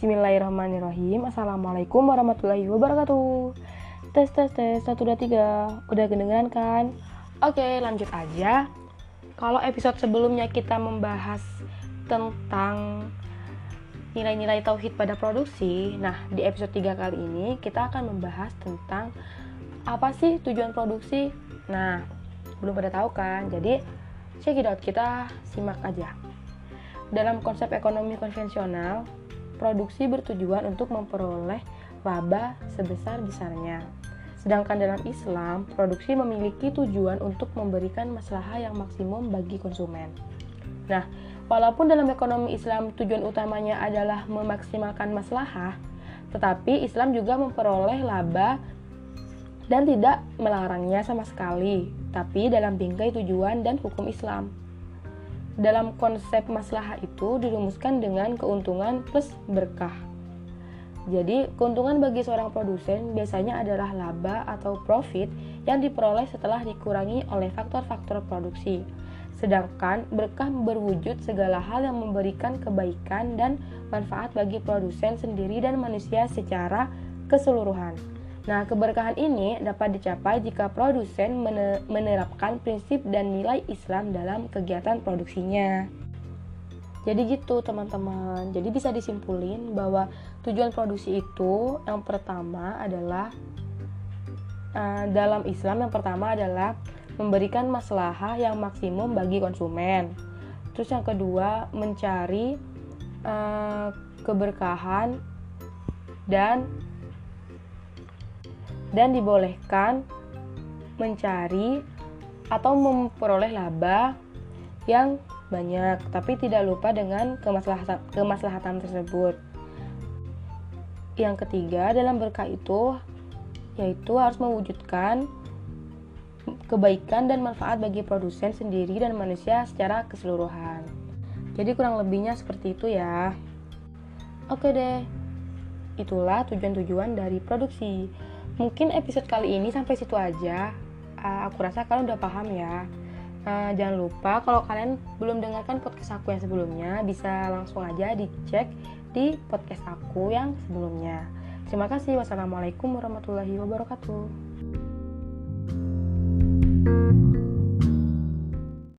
Bismillahirrahmanirrahim. Assalamualaikum warahmatullahi wabarakatuh. Tes tes tes. 1, 2, 3 Udah kedengeran kan? Oke lanjut aja. Kalau episode sebelumnya kita membahas tentang nilai-nilai tauhid pada produksi Nah di episode 3 kali ini kita akan membahas tentang Apa sih tujuan produksi? Nah belum pada tahu kan? Jadi check it out. Kita simak aja. Dalam konsep ekonomi konvensional, produksi bertujuan untuk memperoleh laba sebesar-besarnya. Sedangkan dalam Islam, produksi memiliki tujuan untuk memberikan masalah yang maksimum bagi konsumen. Nah, walaupun dalam ekonomi Islam tujuan utamanya adalah memaksimalkan masalah, tetapi Islam juga memperoleh laba dan tidak melarangnya sama sekali, tapi dalam bingkai tujuan dan hukum Islam dalam konsep maslahah itu dirumuskan dengan keuntungan plus berkah. Jadi, keuntungan bagi seorang produsen biasanya adalah laba atau profit yang diperoleh setelah dikurangi oleh faktor-faktor produksi. Sedangkan berkah berwujud segala hal yang memberikan kebaikan dan manfaat bagi produsen sendiri dan manusia secara keseluruhan. Nah, keberkahan ini dapat dicapai jika produsen menerapkan prinsip dan nilai Islam dalam kegiatan produksinya. Jadi gitu teman-teman. Jadi bisa disimpulin bahwa tujuan produksi itu yang pertama adalah uh, dalam Islam yang pertama adalah memberikan maslahah yang maksimum bagi konsumen. Terus yang kedua mencari uh, keberkahan dan dan dibolehkan mencari atau memperoleh laba yang banyak, tapi tidak lupa dengan kemaslahatan, kemaslahatan tersebut. Yang ketiga, dalam berkah itu yaitu harus mewujudkan kebaikan dan manfaat bagi produsen sendiri dan manusia secara keseluruhan. Jadi kurang lebihnya seperti itu ya. Oke deh. Itulah tujuan-tujuan dari produksi. Mungkin episode kali ini sampai situ aja. Uh, aku rasa kalian udah paham ya. Uh, jangan lupa kalau kalian belum dengarkan podcast aku yang sebelumnya, bisa langsung aja dicek di podcast aku yang sebelumnya. Terima kasih. Wassalamualaikum warahmatullahi wabarakatuh.